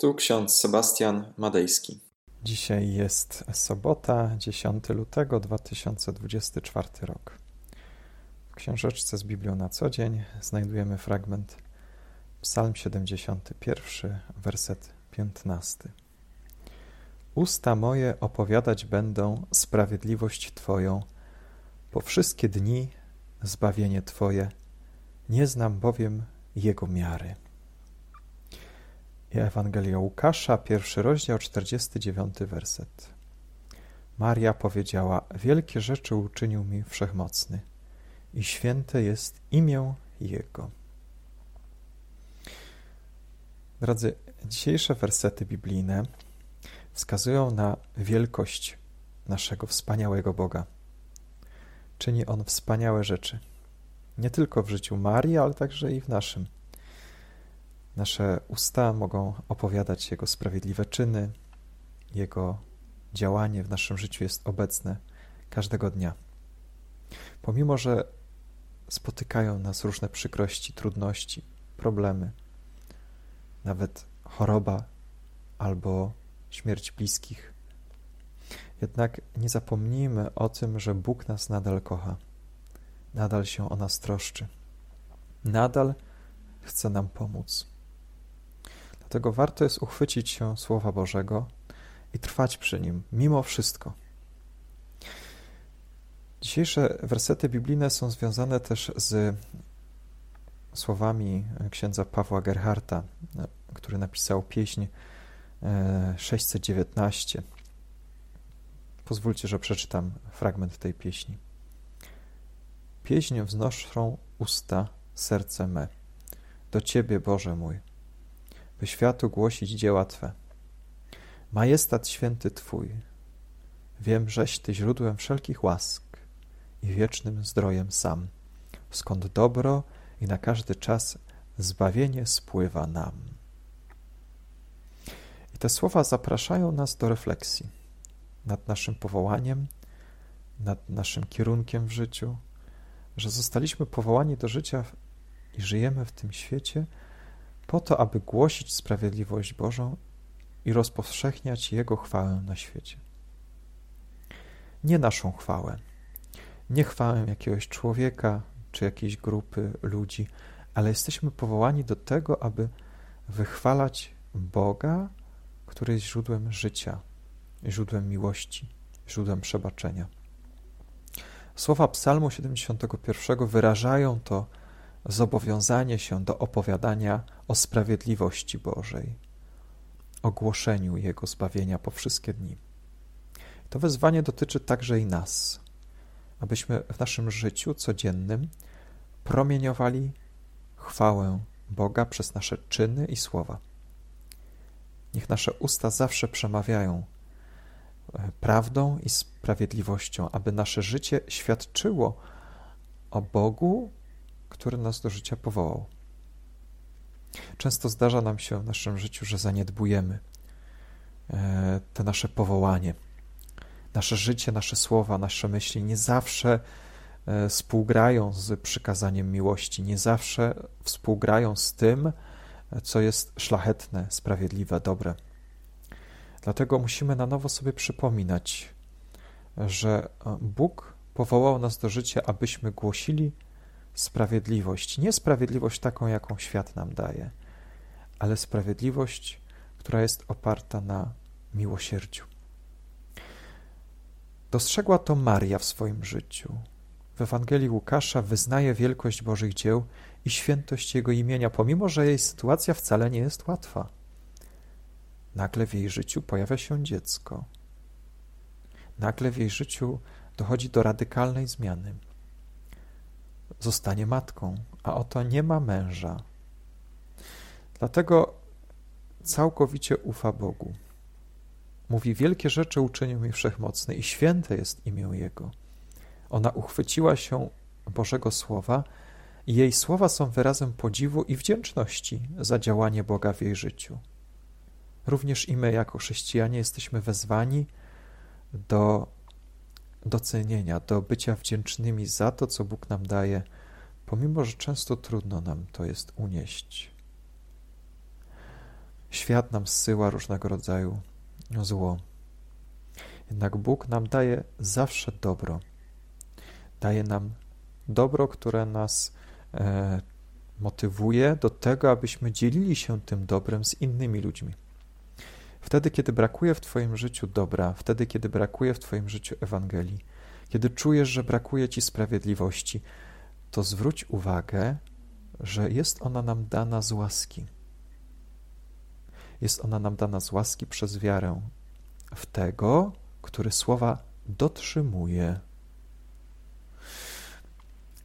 Tu ksiądz Sebastian Madejski. Dzisiaj jest sobota, 10 lutego 2024 rok. W książeczce z Biblią na co dzień znajdujemy fragment Psalm 71, werset 15. Usta moje opowiadać będą sprawiedliwość Twoją, po wszystkie dni zbawienie Twoje, nie znam bowiem jego miary. Ewangelia Łukasza, pierwszy rozdział, 49 werset. Maria powiedziała: Wielkie rzeczy uczynił mi wszechmocny, i święte jest imię Jego. Drodzy, dzisiejsze wersety biblijne wskazują na wielkość naszego wspaniałego Boga. Czyni On wspaniałe rzeczy. Nie tylko w życiu Marii, ale także i w naszym. Nasze usta mogą opowiadać Jego sprawiedliwe czyny, Jego działanie w naszym życiu jest obecne każdego dnia. Pomimo, że spotykają nas różne przykrości, trudności, problemy, nawet choroba albo śmierć bliskich, jednak nie zapomnijmy o tym, że Bóg nas nadal kocha, nadal się o nas troszczy, nadal chce nam pomóc. Dlatego warto jest uchwycić się Słowa Bożego i trwać przy nim, mimo wszystko. Dzisiejsze wersety biblijne są związane też z słowami księdza Pawła Gerharta, który napisał pieśń 619. E, Pozwólcie, że przeczytam fragment tej pieśni. Pieśń wznoszą usta, serce me. Do Ciebie, Boże mój by światu głosić dzieła Twe. Majestat święty Twój, wiem, żeś Ty źródłem wszelkich łask i wiecznym zdrojem sam, skąd dobro i na każdy czas zbawienie spływa nam. I te słowa zapraszają nas do refleksji nad naszym powołaniem, nad naszym kierunkiem w życiu, że zostaliśmy powołani do życia i żyjemy w tym świecie, po to, aby głosić sprawiedliwość Bożą i rozpowszechniać Jego chwałę na świecie. Nie naszą chwałę, nie chwałę jakiegoś człowieka czy jakiejś grupy ludzi, ale jesteśmy powołani do tego, aby wychwalać Boga, który jest źródłem życia, źródłem miłości, źródłem przebaczenia. Słowa Psalmu 71 wyrażają to zobowiązanie się do opowiadania o sprawiedliwości Bożej, o głoszeniu Jego zbawienia po wszystkie dni. To wezwanie dotyczy także i nas, abyśmy w naszym życiu codziennym promieniowali chwałę Boga przez nasze czyny i słowa. Niech nasze usta zawsze przemawiają e, prawdą i sprawiedliwością, aby nasze życie świadczyło o Bogu który nas do życia powołał. Często zdarza nam się w naszym życiu, że zaniedbujemy e, to nasze powołanie. Nasze życie, nasze słowa, nasze myśli nie zawsze e, współgrają z przykazaniem miłości, nie zawsze współgrają z tym, co jest szlachetne, sprawiedliwe, dobre. Dlatego musimy na nowo sobie przypominać, że Bóg powołał nas do życia, abyśmy głosili sprawiedliwość. Nie sprawiedliwość taką, jaką świat nam daje, ale sprawiedliwość, która jest oparta na miłosierdziu. Dostrzegła to Maria w swoim życiu. W Ewangelii Łukasza wyznaje wielkość Bożych dzieł i świętość Jego imienia, pomimo że jej sytuacja wcale nie jest łatwa. Nagle w jej życiu pojawia się dziecko. Nagle w jej życiu dochodzi do radykalnej zmiany zostanie matką, a oto nie ma męża. Dlatego całkowicie ufa Bogu. Mówi, wielkie rzeczy uczynił mi wszechmocny i święte jest imię Jego. Ona uchwyciła się Bożego Słowa i jej słowa są wyrazem podziwu i wdzięczności za działanie Boga w jej życiu. Również i my, jako chrześcijanie, jesteśmy wezwani do docenienia, do bycia wdzięcznymi za to, co Bóg nam daje, pomimo że często trudno nam to jest unieść. świat nam zsyła różnego rodzaju zło. Jednak Bóg nam daje zawsze dobro. Daje nam dobro, które nas e, motywuje do tego, abyśmy dzielili się tym dobrem z innymi ludźmi. Wtedy, kiedy brakuje w Twoim życiu dobra, wtedy, kiedy brakuje w Twoim życiu Ewangelii, kiedy czujesz, że brakuje Ci sprawiedliwości, to zwróć uwagę, że jest ona nam dana z łaski. Jest ona nam dana z łaski przez wiarę w tego, który słowa dotrzymuje.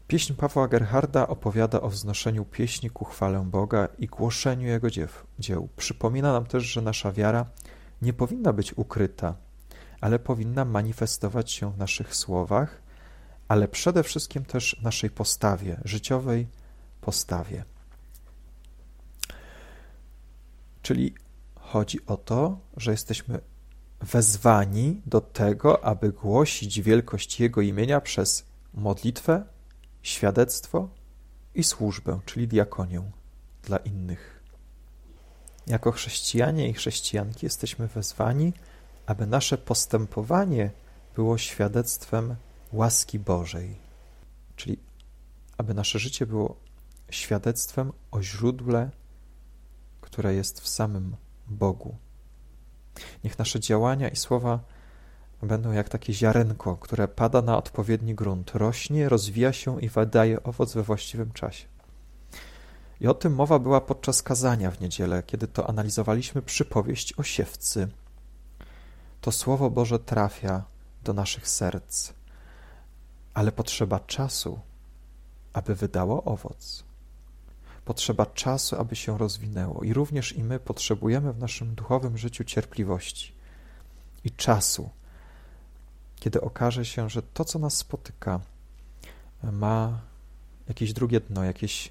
Pieśń Pawła Gerharda opowiada o wznoszeniu pieśni ku chwale Boga i głoszeniu Jego dzieł. Przypomina nam też, że nasza wiara nie powinna być ukryta, ale powinna manifestować się w naszych słowach, ale przede wszystkim też w naszej postawie, życiowej postawie. Czyli chodzi o to, że jesteśmy wezwani do tego, aby głosić wielkość Jego imienia przez modlitwę, świadectwo i służbę, czyli diakonię dla innych. Jako chrześcijanie i chrześcijanki jesteśmy wezwani, aby nasze postępowanie było świadectwem łaski Bożej, czyli aby nasze życie było świadectwem o źródle, które jest w samym Bogu. Niech nasze działania i słowa będą jak takie ziarenko, które pada na odpowiedni grunt, rośnie, rozwija się i wydaje owoc we właściwym czasie. I o tym mowa była podczas kazania w niedzielę, kiedy to analizowaliśmy przypowieść o siewcy. To Słowo Boże trafia do naszych serc, ale potrzeba czasu, aby wydało owoc. Potrzeba czasu, aby się rozwinęło, i również i my potrzebujemy w naszym duchowym życiu cierpliwości i czasu, kiedy okaże się, że to, co nas spotyka, ma jakieś drugie dno, jakieś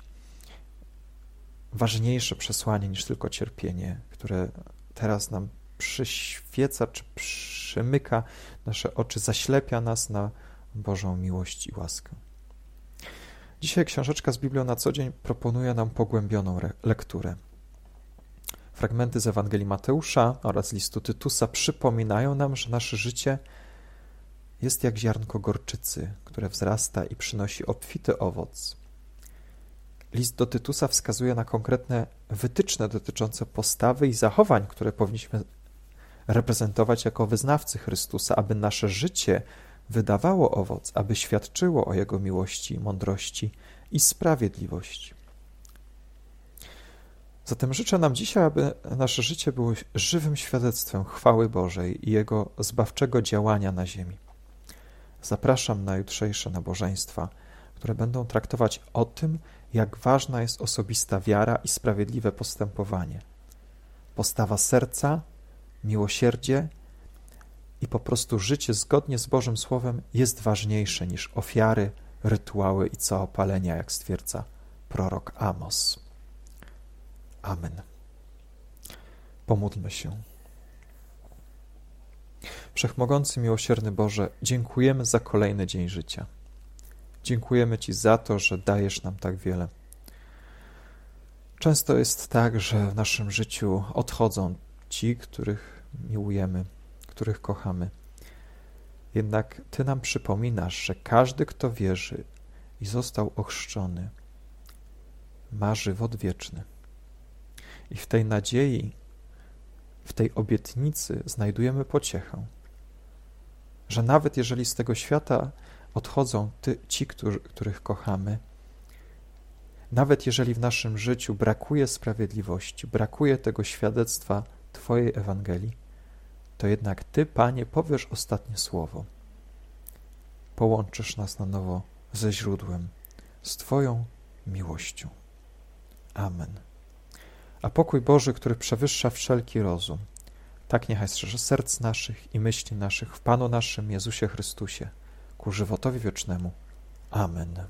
ważniejsze przesłanie niż tylko cierpienie, które teraz nam przyświeca czy przymyka nasze oczy, zaślepia nas na Bożą miłość i łaskę. Dzisiaj książeczka z Biblią na co dzień proponuje nam pogłębioną lekturę. Fragmenty z Ewangelii Mateusza oraz listu Tytusa przypominają nam, że nasze życie jest jak ziarnko gorczycy, które wzrasta i przynosi obfity owoc. List do Tytusa wskazuje na konkretne wytyczne dotyczące postawy i zachowań, które powinniśmy reprezentować jako wyznawcy Chrystusa, aby nasze życie wydawało owoc, aby świadczyło o Jego miłości, mądrości i sprawiedliwości. Zatem życzę nam dzisiaj, aby nasze życie było żywym świadectwem chwały Bożej i Jego zbawczego działania na ziemi. Zapraszam na jutrzejsze nabożeństwa, które będą traktować o tym, jak ważna jest osobista wiara i sprawiedliwe postępowanie. Postawa serca, miłosierdzie i po prostu życie zgodnie z Bożym Słowem jest ważniejsze niż ofiary, rytuały i całopalenia, jak stwierdza prorok Amos. Amen. Pomódlmy się. Wszechmogący, miłosierny Boże, dziękujemy za kolejny dzień życia. Dziękujemy Ci za to, że dajesz nam tak wiele. Często jest tak, że w naszym życiu odchodzą ci, których miłujemy, których kochamy. Jednak Ty nam przypominasz, że każdy, kto wierzy i został ochrzczony, ma żywot wieczny. I w tej nadziei, w tej obietnicy znajdujemy pociechę, że nawet jeżeli z tego świata odchodzą ty, ci, którzy, których kochamy, nawet jeżeli w naszym życiu brakuje sprawiedliwości, brakuje tego świadectwa Twojej Ewangelii, to jednak Ty, Panie, powiesz ostatnie słowo. Połączysz nas na nowo ze źródłem, z Twoją miłością. Amen. A pokój Boży, który przewyższa wszelki rozum, tak niechaj strzeże serc naszych i myśli naszych w Panu naszym Jezusie Chrystusie, ku żywotowi wiecznemu. Amen.